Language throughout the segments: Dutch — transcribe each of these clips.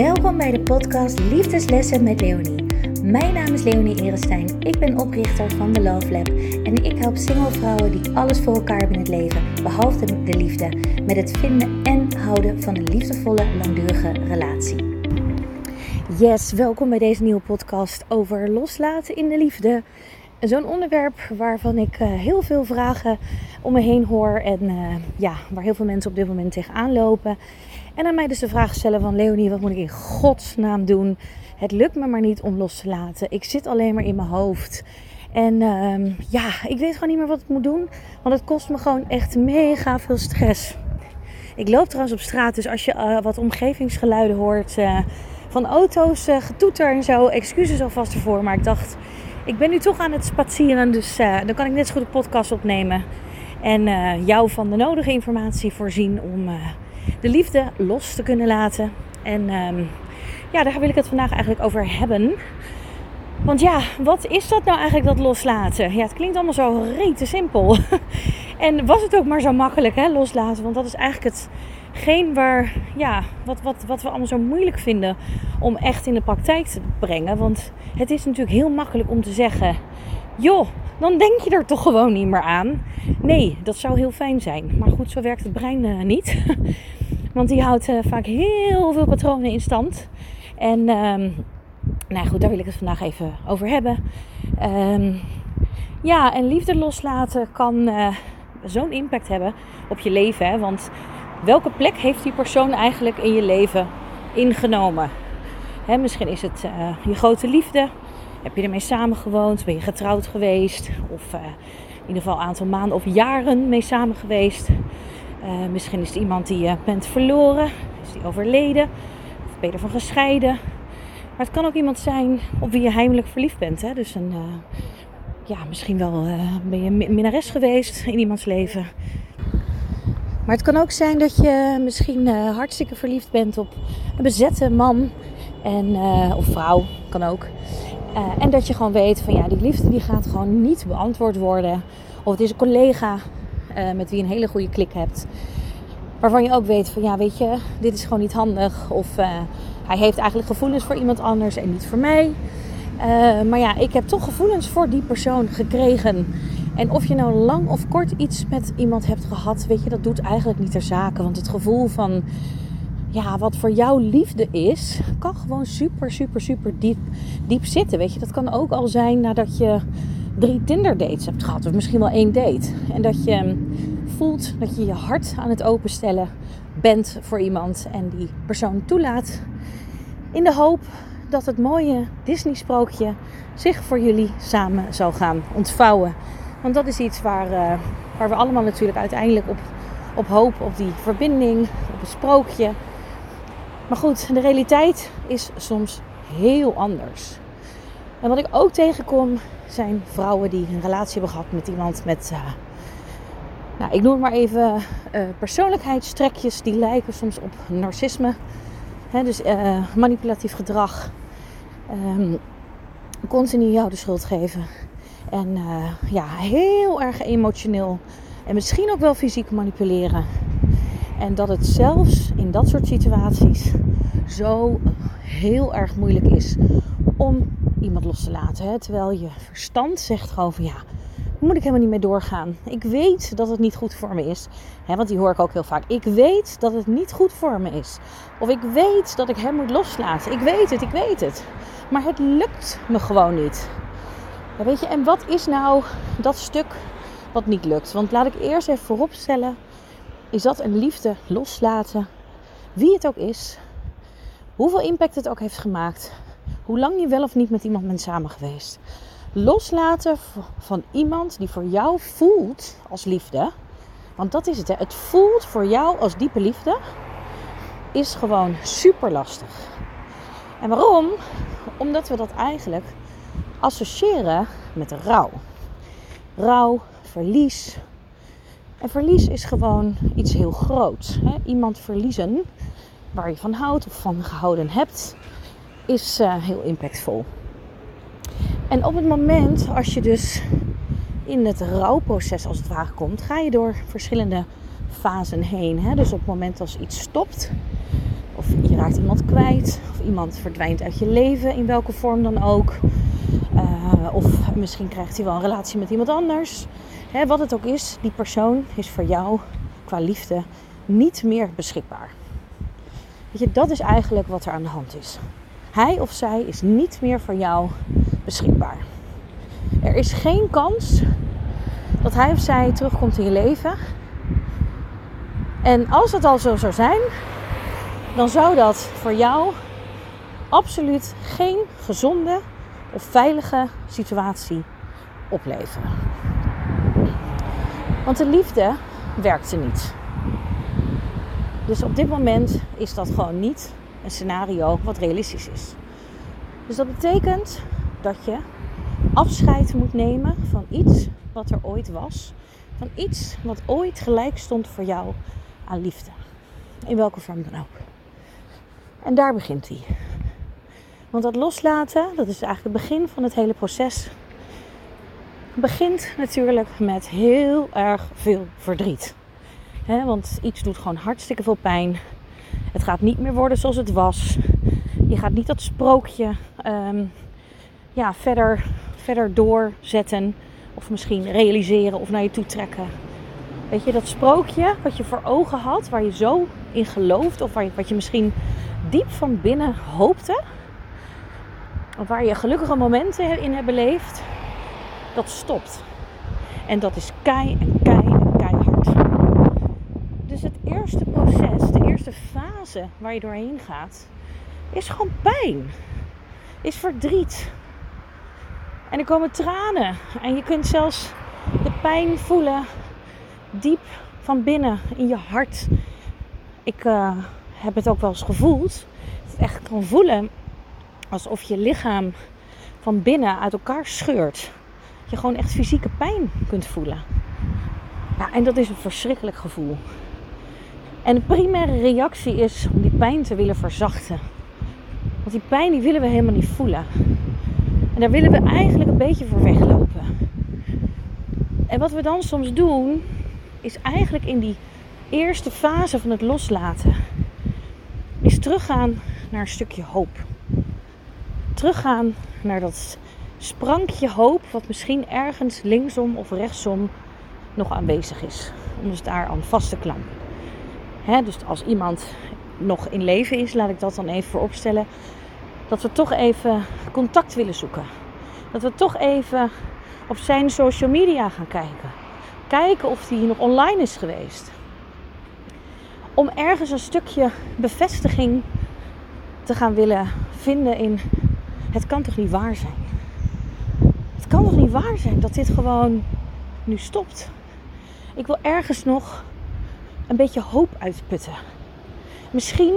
Welkom bij de podcast Liefdeslessen met Leonie. Mijn naam is Leonie Erestein. Ik ben oprichter van The Love Lab en ik help single vrouwen die alles voor elkaar hebben in het leven, behalve de liefde, met het vinden en houden van een liefdevolle, langdurige relatie. Yes, welkom bij deze nieuwe podcast over loslaten in de liefde. Zo'n onderwerp waarvan ik uh, heel veel vragen om me heen hoor en uh, ja, waar heel veel mensen op dit moment tegenaan lopen. En aan mij dus de vraag stellen van Leonie, wat moet ik in godsnaam doen? Het lukt me maar niet om los te laten. Ik zit alleen maar in mijn hoofd. En uh, ja, ik weet gewoon niet meer wat ik moet doen. Want het kost me gewoon echt mega veel stress. Ik loop trouwens op straat, dus als je uh, wat omgevingsgeluiden hoort uh, van auto's, uh, getoeter en zo, excuses alvast ervoor. Maar ik dacht, ik ben nu toch aan het spazieren, dus dan kan ik net zo goed een podcast opnemen. En jou van de nodige informatie voorzien om de liefde los te kunnen laten. En um, ja, daar wil ik het vandaag eigenlijk over hebben. Want ja, wat is dat nou eigenlijk, dat loslaten? Ja, het klinkt allemaal zo rete simpel. en was het ook maar zo makkelijk, hè, loslaten? Want dat is eigenlijk hetgeen waar, ja, wat, wat, wat we allemaal zo moeilijk vinden om echt in de praktijk te brengen. Want het is natuurlijk heel makkelijk om te zeggen: joh, dan denk je er toch gewoon niet meer aan. Nee, dat zou heel fijn zijn. Maar goed, zo werkt het brein uh, niet. Want die houdt uh, vaak heel veel patronen in stand. En um, nou goed, daar wil ik het vandaag even over hebben. Um, ja, en liefde loslaten kan uh, zo'n impact hebben op je leven. Hè? Want welke plek heeft die persoon eigenlijk in je leven ingenomen? Hè, misschien is het uh, je grote liefde. Heb je ermee samengewoond? Ben je getrouwd geweest? Of in ieder geval een aantal maanden of jaren mee samen geweest? Uh, misschien is het iemand die je bent verloren. Is die overleden? Of ben je ervan gescheiden? Maar het kan ook iemand zijn op wie je heimelijk verliefd bent. Hè? Dus een, uh, ja, misschien wel uh, ben je minnares geweest in iemands leven. Maar het kan ook zijn dat je misschien hartstikke verliefd bent op een bezette man en, of vrouw, kan ook. en dat je gewoon weet van ja, die liefde die gaat gewoon niet beantwoord worden. Of het is een collega uh, met wie je een hele goede klik hebt. Waarvan je ook weet van ja, weet je, dit is gewoon niet handig. Of uh, hij heeft eigenlijk gevoelens voor iemand anders en niet voor mij. Uh, maar ja, ik heb toch gevoelens voor die persoon gekregen. En of je nou lang of kort iets met iemand hebt gehad, weet je, dat doet eigenlijk niet ter zake. Want het gevoel van, ja, wat voor jou liefde is, kan gewoon super, super, super diep, diep zitten. Weet je, dat kan ook al zijn nadat je drie Tinder dates hebt gehad. Of misschien wel één date. En dat je voelt dat je je hart aan het openstellen bent voor iemand. En die persoon toelaat. In de hoop dat het mooie Disney sprookje zich voor jullie samen zal gaan ontvouwen. Want dat is iets waar, uh, waar we allemaal natuurlijk uiteindelijk op, op hopen. Op die verbinding, op het sprookje. Maar goed, de realiteit is soms heel anders. En wat ik ook tegenkom zijn vrouwen die een relatie hebben gehad met iemand met, uh, nou, ik noem het maar even uh, persoonlijkheidstrekjes die lijken soms op narcisme. Dus uh, manipulatief gedrag. Um, continu jou de schuld geven. En ja, heel erg emotioneel. En misschien ook wel fysiek manipuleren. En dat het zelfs in dat soort situaties zo heel erg moeilijk is om iemand los te laten. Hè? Terwijl je verstand zegt gewoon van ja, moet ik helemaal niet mee doorgaan. Ik weet dat het niet goed voor me is. Hè, want die hoor ik ook heel vaak. Ik weet dat het niet goed voor me is. Of ik weet dat ik hem moet loslaten. Ik weet het, ik weet het. Maar het lukt me gewoon niet. Ja, weet je, en wat is nou dat stuk wat niet lukt? Want laat ik eerst even vooropstellen. Is dat een liefde loslaten? Wie het ook is. Hoeveel impact het ook heeft gemaakt hoe lang je wel of niet met iemand bent samen geweest. Loslaten van iemand die voor jou voelt als liefde. Want dat is het. Hè. Het voelt voor jou als diepe liefde. Is gewoon super lastig. En waarom? Omdat we dat eigenlijk associëren met rouw. Rouw, verlies. En verlies is gewoon iets heel groots. Hè? Iemand verliezen waar je van houdt of van gehouden hebt is uh, heel impactvol. En op het moment als je dus in het rouwproces als het ware komt, ga je door verschillende fasen heen. Hè? Dus op het moment als iets stopt, Of je raakt iemand kwijt. Of iemand verdwijnt uit je leven, in welke vorm dan ook. Uh, of misschien krijgt hij wel een relatie met iemand anders. Hè, wat het ook is, die persoon is voor jou qua liefde niet meer beschikbaar. Weet je, dat is eigenlijk wat er aan de hand is. Hij of zij is niet meer voor jou beschikbaar. Er is geen kans dat hij of zij terugkomt in je leven. En als het al zo zou zijn, dan zou dat voor jou absoluut geen gezonde of veilige situatie opleveren. Want de liefde werkte niet. Dus op dit moment is dat gewoon niet scenario wat realistisch is. Dus dat betekent dat je afscheid moet nemen van iets wat er ooit was. Van iets wat ooit gelijk stond voor jou aan liefde. In welke vorm dan ook. En daar begint hij. Want dat loslaten, dat is eigenlijk het begin van het hele proces. Begint natuurlijk met heel erg veel verdriet. want iets doet gewoon hartstikke veel pijn. Het gaat niet meer worden zoals het was. Je gaat niet dat sprookje ehm, ja, verder, verder doorzetten. Of misschien realiseren of naar je toe trekken. Weet je, dat sprookje wat je voor ogen had, waar je zo in gelooft. Of waar je, wat je misschien diep van binnen hoopte. Of waar je gelukkige momenten in hebt beleefd. Dat stopt. En dat is kei en kei en keihard. Dus het eerste proces, eerste fase waar je doorheen gaat, is gewoon pijn. Is verdriet. En er komen tranen. En je kunt zelfs de pijn voelen diep van binnen in je hart. Ik uh, heb het ook wel eens gevoeld. Het echt kan voelen alsof je lichaam van binnen uit elkaar scheurt. Je gewoon echt fysieke pijn kunt voelen. Ja, en dat is een verschrikkelijk gevoel. En de primaire reactie is om die pijn te willen verzachten. Want die pijn die willen we helemaal niet voelen. En daar willen we eigenlijk een beetje voor weglopen. En wat we dan soms doen, is eigenlijk in die eerste fase van het loslaten, is teruggaan naar een stukje hoop. Teruggaan naar dat sprankje hoop, wat misschien ergens linksom of rechtsom nog aanwezig is. Om dus daar aan vast te klampen. Dus als iemand nog in leven is, laat ik dat dan even vooropstellen dat we toch even contact willen zoeken. Dat we toch even op zijn social media gaan kijken. Kijken of hij nog online is geweest. Om ergens een stukje bevestiging te gaan willen vinden in het kan toch niet waar zijn. Het kan toch niet waar zijn dat dit gewoon nu stopt. Ik wil ergens nog een beetje hoop uitputten. Misschien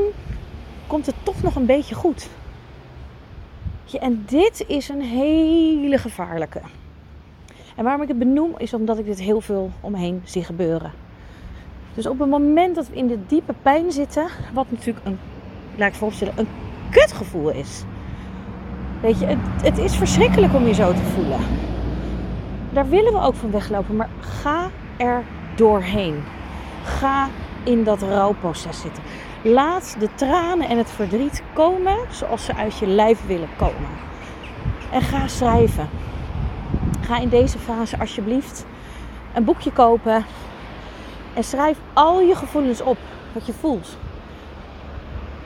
komt het toch nog een beetje goed. En dit is een hele gevaarlijke. En waarom ik het benoem is omdat ik dit heel veel omheen zie gebeuren. Dus op het moment dat we in de diepe pijn zitten, wat natuurlijk een, laat ik voorstellen, een kutgevoel is. Weet je, het, het is verschrikkelijk om je zo te voelen. Daar willen we ook van weglopen, maar ga er doorheen. Ga in dat rouwproces zitten. Laat de tranen en het verdriet komen zoals ze uit je lijf willen komen. En ga schrijven. Ga in deze fase alsjeblieft een boekje kopen en schrijf al je gevoelens op, wat je voelt.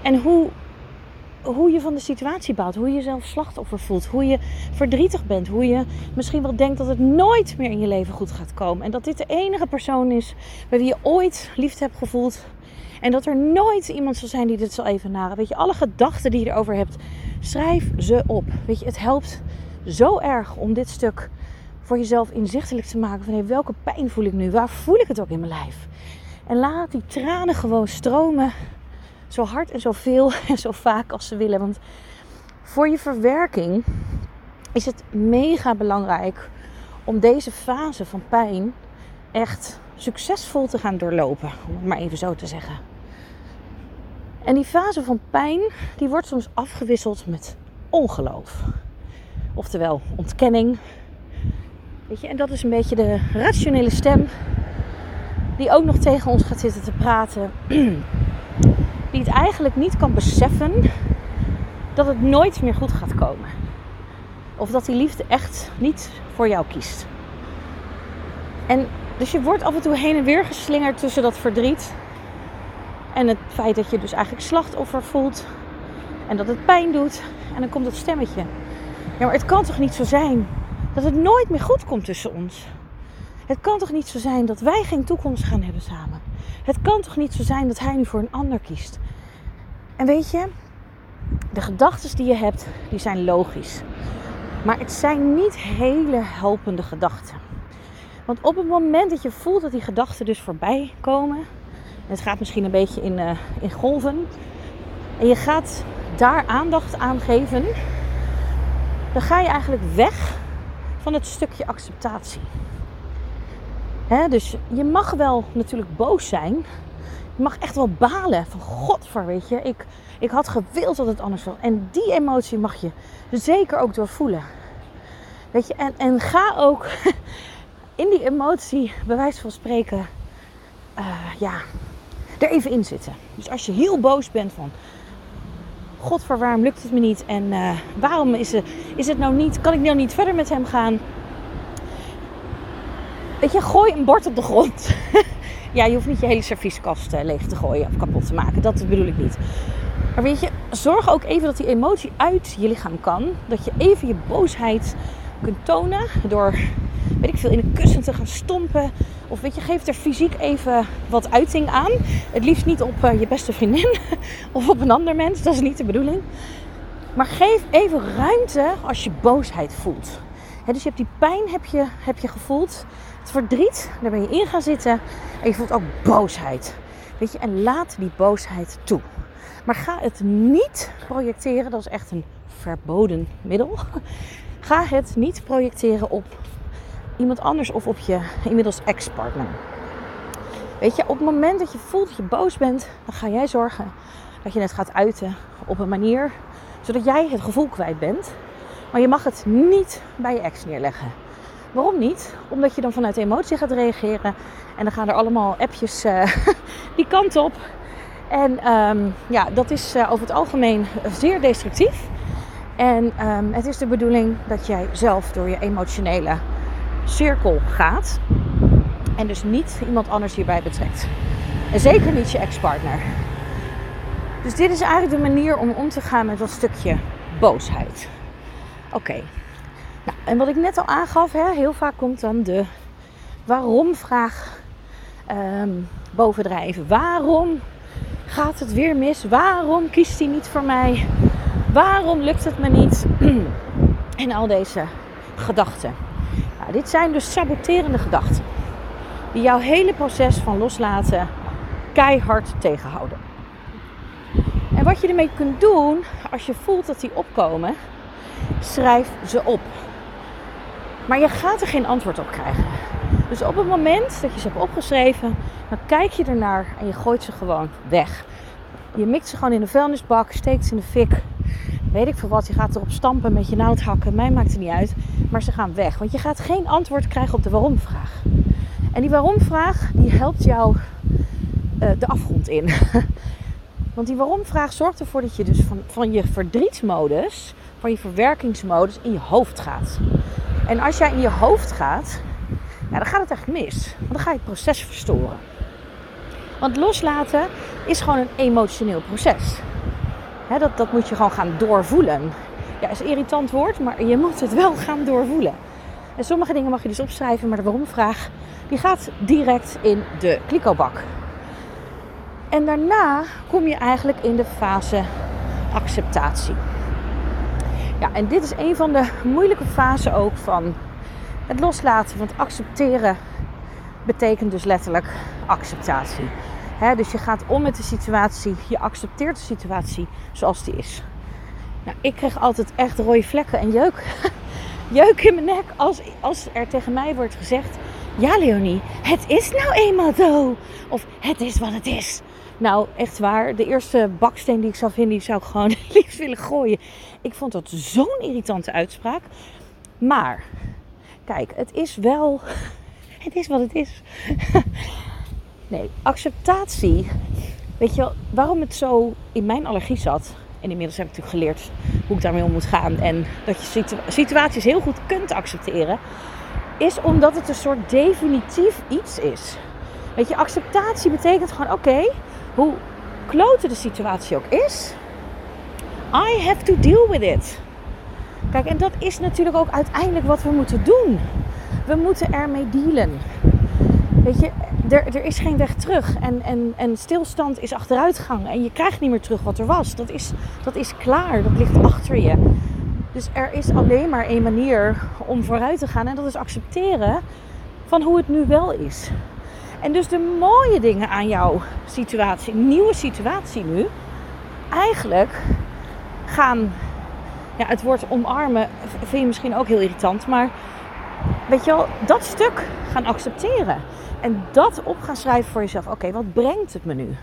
En hoe, hoe je van de situatie baalt, hoe je jezelf slachtoffer voelt, hoe je verdrietig bent, hoe je misschien wel denkt dat het nooit meer in je leven goed gaat komen. En dat dit de enige persoon is bij wie je ooit liefde hebt gevoeld en dat er nooit iemand zal zijn die dit zal evenaren. Weet je, alle gedachten die je erover hebt, schrijf ze op. Weet je, het helpt zo erg om dit stuk voor jezelf inzichtelijk te maken. Van hey, welke pijn voel ik nu? Waar voel ik het ook in mijn lijf? En laat die tranen gewoon stromen. Zo hard en zo veel en zo vaak als ze willen. Want voor je verwerking is het mega belangrijk om deze fase van pijn echt succesvol te gaan doorlopen. Om het maar even zo te zeggen. En die fase van pijn, die wordt soms afgewisseld met ongeloof. Oftewel ontkenning. Weet je, en dat is een beetje de rationele stem die ook nog tegen ons gaat zitten te praten. die het eigenlijk niet kan beseffen dat het nooit meer goed gaat komen. Of dat die liefde echt niet voor jou kiest. En dus je wordt af en toe heen en weer geslingerd tussen dat verdriet en het feit dat je dus eigenlijk slachtoffer voelt en dat het pijn doet. En dan komt dat stemmetje. Ja, maar het kan toch niet zo zijn dat het nooit meer goed komt tussen ons? Het kan toch niet zo zijn dat wij geen toekomst gaan hebben samen? Het kan toch niet zo zijn dat hij nu voor een ander kiest? En weet je, de gedachten die je hebt, die zijn logisch. Maar het zijn niet hele helpende gedachten. Want op het moment dat je voelt dat die gedachten dus voorbij komen, en het gaat misschien een beetje in, uh, in golven, en je gaat daar aandacht aan geven, dan ga je eigenlijk weg van het stukje acceptatie. Dus je mag wel natuurlijk boos zijn. Je mag echt wel balen van godver, weet je. Ik, ik had gewild dat het anders was. En die emotie mag je zeker ook doorvoelen. Weet je, en, en ga ook in die emotie, bij wijze van spreken, uh, ja, er even in zitten. Dus als je heel boos bent van, godver, waarom lukt het me niet? En uh, waarom is het, is het nou niet, kan ik nou niet verder met hem gaan? Weet je, gooi een bord op de grond. ja, je hoeft niet je hele servieskast uh, leeg te gooien of kapot te maken. Dat bedoel ik niet. Maar weet je, zorg ook even dat die emotie uit je lichaam kan. Dat je even je boosheid kunt tonen door, weet ik veel, in een kussen te gaan stompen. Of weet je, geef er fysiek even wat uiting aan. Het liefst niet op uh, je beste vriendin of op een ander mens. Dat is niet de bedoeling. Maar geef even ruimte als je boosheid voelt. Dus je hebt die pijn heb je, heb je gevoeld. Het verdriet, daar ben je in gaan zitten. En je voelt ook boosheid. Weet je, en laat die boosheid toe. Maar ga het niet projecteren, dat is echt een verboden middel. Ga het niet projecteren op iemand anders of op je inmiddels ex-partner. Weet je, op het moment dat je voelt dat je boos bent, dan ga jij zorgen dat je het gaat uiten op een manier zodat jij het gevoel kwijt bent. Maar je mag het niet bij je ex neerleggen. Waarom niet? Omdat je dan vanuit emotie gaat reageren. En dan gaan er allemaal appjes uh, die kant op. En um, ja, dat is uh, over het algemeen zeer destructief. En um, het is de bedoeling dat jij zelf door je emotionele cirkel gaat. En dus niet iemand anders hierbij betrekt. En zeker niet je ex-partner. Dus dit is eigenlijk de manier om om te gaan met dat stukje boosheid. Oké. Nou, en wat ik net al aangaf, hè, heel vaak komt dan de waarom-vraag um, bovendrijven. Waarom gaat het weer mis? Waarom kiest hij niet voor mij? Waarom lukt het me niet? en al deze gedachten. Nou, dit zijn dus saboterende gedachten. Die jouw hele proces van loslaten keihard tegenhouden. En wat je ermee kunt doen, als je voelt dat die opkomen, schrijf ze op. Maar je gaat er geen antwoord op krijgen. Dus op het moment dat je ze hebt opgeschreven, dan kijk je ernaar en je gooit ze gewoon weg. Je mikt ze gewoon in de vuilnisbak, steekt ze in de fik. Weet ik veel wat, je gaat erop stampen met je naaldhakken. Mij maakt het niet uit. Maar ze gaan weg. Want je gaat geen antwoord krijgen op de waarom-vraag. En die waarom-vraag, die helpt jou uh, de afgrond in. Want die waarom-vraag zorgt ervoor dat je dus van, van je verdrietsmodus, van je verwerkingsmodus in je hoofd gaat. En als jij in je hoofd gaat, ja, dan gaat het echt mis. Want dan ga je het proces verstoren. Want loslaten is gewoon een emotioneel proces. dat, dat moet je gewoon gaan doorvoelen. Ja, is een irritant woord, maar je moet het wel gaan doorvoelen. En sommige dingen mag je dus opschrijven, maar de waarom-vraag die gaat direct in de klikobak. En daarna kom je eigenlijk in de fase acceptatie. Ja, en dit is een van de moeilijke fasen ook van het loslaten. Want accepteren betekent dus letterlijk acceptatie. dus je gaat om met de situatie, je accepteert de situatie zoals die is. Nou, ik kreeg altijd echt rode vlekken en jeuk, jeuk in mijn nek als, als er tegen mij wordt gezegd: Ja, Leonie, het is nou eenmaal zo. Of het is wat het is. Nou, echt waar. De eerste baksteen die ik zou vinden, die zou ik gewoon liefst willen gooien. Ik vond dat zo'n irritante uitspraak. Maar, kijk, het is wel. Het is wat het is. Nee, acceptatie weet je wel, waarom het zo in mijn allergie zat. En inmiddels heb ik natuurlijk geleerd hoe ik daarmee om moet gaan. En dat je situaties heel goed kunt accepteren. Is omdat het een soort definitief iets is. Weet je, acceptatie betekent gewoon: oké, hoe klote de situatie ook is, I have to deal with it. Kijk, en dat is natuurlijk ook uiteindelijk wat we moeten doen. We moeten ermee dealen. Weet je, er, er is geen weg terug. En, en, en stilstand is achteruitgang. En je krijgt niet meer terug wat er was. Dat is, dat is klaar. Dat ligt achter je. Dus er is alleen maar één manier om vooruit te gaan. En dat is accepteren van hoe het nu wel is. En dus de mooie dingen aan jouw situatie, nieuwe situatie nu, eigenlijk gaan. Ja, het woord omarmen vind je misschien ook heel irritant, maar weet je wel, dat stuk gaan accepteren. En dat op gaan schrijven voor jezelf. Oké, wat brengt het me nu?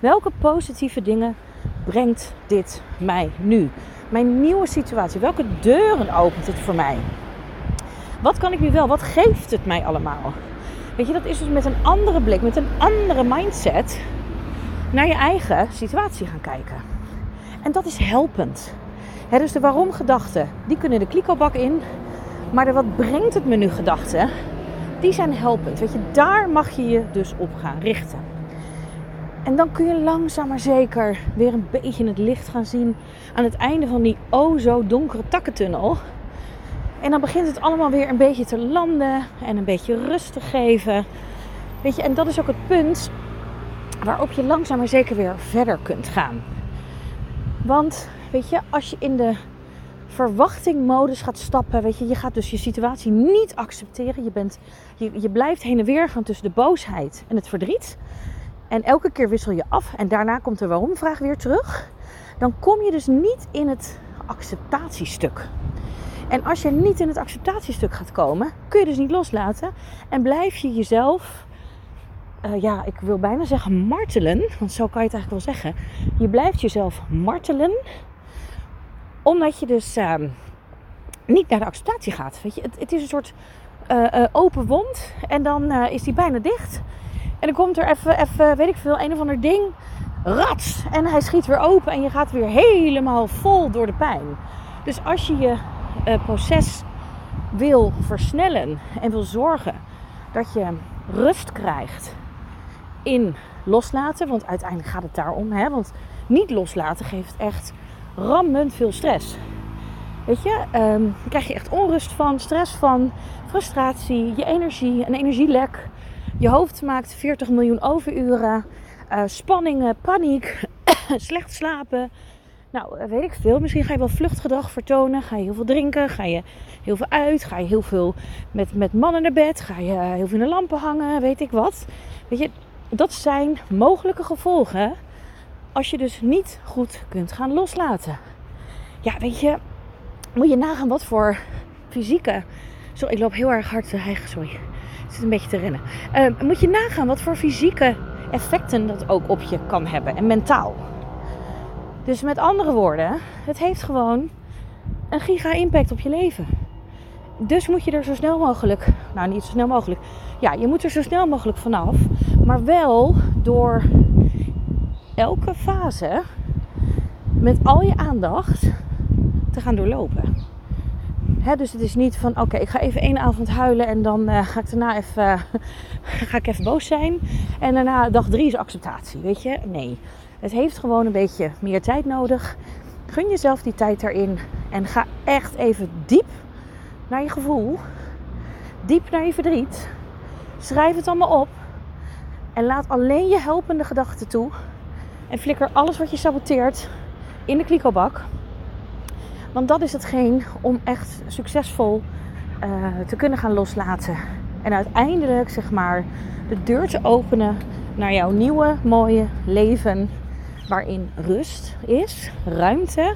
Welke positieve dingen brengt dit mij nu? Mijn nieuwe situatie. Welke deuren opent het voor mij? Wat kan ik nu wel? Wat geeft het mij allemaal? Weet je, dat is dus met een andere blik, met een andere mindset naar je eigen situatie gaan kijken. En dat is helpend. dus de waarom gedachten, die kunnen de klikobak in. Maar de wat brengt het me nu gedachten, die zijn helpend. Weet je, daar mag je je dus op gaan richten. En dan kun je langzaam maar zeker weer een beetje het licht gaan zien aan het einde van die o zo donkere takkentunnel. En dan begint het allemaal weer een beetje te landen en een beetje rust te geven. Weet je, en dat is ook het punt waarop je langzaam maar zeker weer verder kunt gaan. Want weet je, als je in de verwachtingmodus gaat stappen, weet je, je gaat dus je situatie niet accepteren. Je, bent, je, je blijft heen en weer gaan tussen de boosheid en het verdriet. En elke keer wissel je af en daarna komt de waarom-vraag weer terug. Dan kom je dus niet in het acceptatiestuk. En als je niet in het acceptatiestuk gaat komen, kun je dus niet loslaten. En blijf je jezelf, uh, ja, ik wil bijna zeggen martelen. Want zo kan je het eigenlijk wel zeggen. Je blijft jezelf martelen. Omdat je dus uh, niet naar de acceptatie gaat. Weet je, het, het is een soort uh, open wond. En dan is die bijna dicht. En dan komt er even, even, weet ik veel, een of ander ding. Rats! En hij schiet weer open. En je gaat weer helemaal vol door de pijn. Dus als je je uh, proces wil versnellen en wil zorgen dat je rust krijgt in loslaten, want uiteindelijk gaat het daarom, hè? want niet loslaten geeft echt rammend veel stress. Weet je, um, dan krijg je echt onrust van, stress van, frustratie, je energie, een energielek. Je hoofd maakt 40 miljoen overuren, uh, spanningen, paniek, slecht slapen, nou, eh, weet ik veel. Misschien ga je wel vluchtgedrag vertonen. Ga je heel veel drinken. Ga je heel veel uit. Ga je heel veel met, met mannen naar bed. Ga je heel veel in de lampen hangen. Weet ik wat. Weet je, dat zijn mogelijke gevolgen. Als je dus niet goed kunt gaan loslaten. Ja, weet je, moet je nagaan wat voor fysieke. Sorry, ik loop heel erg hard. Sorry, ik zit een beetje te rennen. Uh, moet je nagaan wat voor fysieke effecten dat ook op je kan hebben. En mentaal. Dus met andere woorden, het heeft gewoon een giga impact op je leven. Dus moet je er zo snel mogelijk, nou niet zo snel mogelijk, ja, je moet er zo snel mogelijk vanaf, maar wel door elke fase met al je aandacht te gaan doorlopen. dus het is niet van oké, ik ga even één avond huilen en dan uh, ga ik daarna even, ga ik even boos zijn. En daarna dag drie is acceptatie, weet je? Nee. Het heeft gewoon een beetje meer tijd nodig. Gun jezelf die tijd daarin en ga echt even diep naar je gevoel, diep naar je verdriet. Schrijf het allemaal op en laat alleen je helpende gedachten toe. En flikker alles wat je saboteert in de klikobak. Want dat is hetgeen om echt succesvol uh, te kunnen gaan loslaten. En uiteindelijk, zeg maar, de deur te openen naar jouw nieuwe, mooie leven waarin rust is, ruimte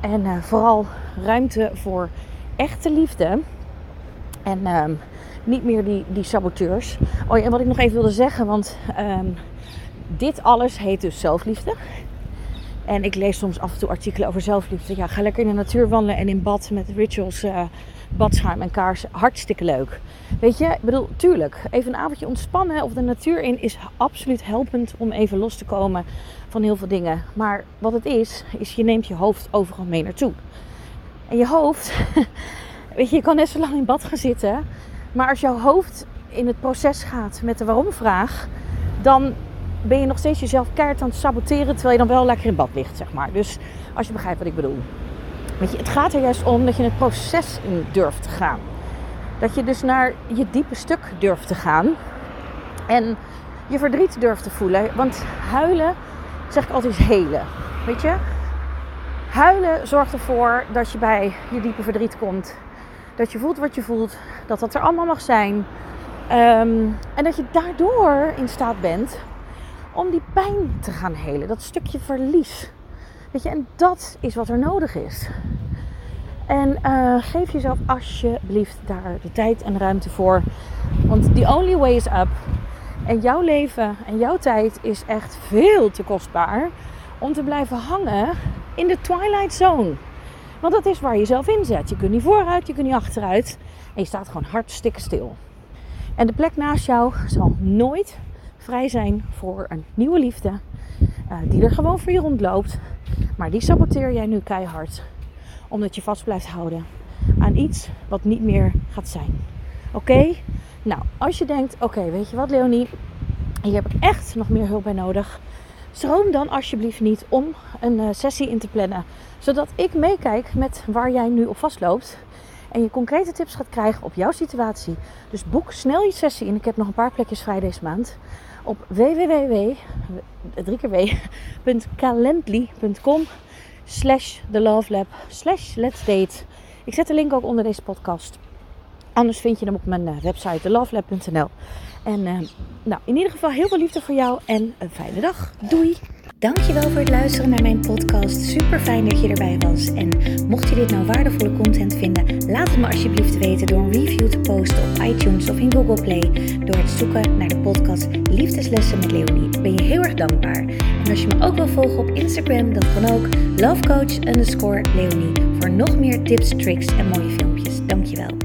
en uh, vooral ruimte voor echte liefde. En um, niet meer die, die saboteurs. Oh ja, en wat ik nog even wilde zeggen, want um, dit alles heet dus zelfliefde. En ik lees soms af en toe artikelen over zelfliefde. Ja, ga lekker in de natuur wandelen en in bad met rituals, uh, badschuim en kaarsen. Hartstikke leuk. Weet je, ik bedoel, tuurlijk, even een avondje ontspannen of de natuur in is absoluut helpend om even los te komen van heel veel dingen. Maar wat het is, is je neemt je hoofd overal mee naartoe. En je hoofd, weet je, je kan net zo lang in bad gaan zitten. Maar als jouw hoofd in het proces gaat met de waarom-vraag, dan ben je nog steeds jezelf keihard aan het saboteren terwijl je dan wel lekker in bad ligt, zeg maar. Dus als je begrijpt wat ik bedoel. Weet je, het gaat er juist om dat je het proces in durft te gaan. Dat je dus naar je diepe stuk durft te gaan. En je verdriet durft te voelen. Want huilen, zeg ik altijd, helen. Weet je? Huilen zorgt ervoor dat je bij je diepe verdriet komt. Dat je voelt wat je voelt. Dat dat er allemaal mag zijn. Ehm, en dat je daardoor in staat bent om die pijn te gaan helen. Dat stukje verlies. Weet je, en dat is wat er nodig is. En uh, geef jezelf alsjeblieft daar de tijd en ruimte voor. Want the only way is up. En jouw leven en jouw tijd is echt veel te kostbaar om te blijven hangen in de twilight zone. Want dat is waar je jezelf inzet. Je kunt niet vooruit, je kunt niet achteruit. En je staat gewoon hartstikke stil. En de plek naast jou zal nooit vrij zijn voor een nieuwe liefde. Uh, die er gewoon voor je rondloopt. Maar die saboteer jij nu keihard. Omdat je vast blijft houden aan iets wat niet meer gaat zijn. Oké? Nou, als je denkt, oké, weet je wat Leonie, hier heb ik echt nog meer hulp bij nodig. Schroom dan alsjeblieft niet om een uh, sessie in te plannen. Zodat ik meekijk met waar jij nu op vastloopt. En je concrete tips gaat krijgen op jouw situatie. Dus boek snel je sessie in. Ik heb nog een paar plekjes vrij deze maand op www.calendly.com slash the love lab slash let's date. Ik zet de link ook onder deze podcast. Anders vind je hem op mijn eh, website thelovelab.nl. En uh, nou, in ieder geval heel veel liefde voor jou en een fijne dag. Doei! Dankjewel voor het luisteren naar mijn podcast. Super fijn dat je erbij was. En mocht je dit nou waardevolle content vinden, laat het me alsjeblieft weten door een review te posten op iTunes of in Google Play. Door het zoeken naar de podcast Liefdeslessen met Leonie. Ben je heel erg dankbaar. En als je me ook wil volgen op Instagram, dan kan ook lovecoach underscore Leonie. Voor nog meer tips, tricks en mooie filmpjes. Dankjewel.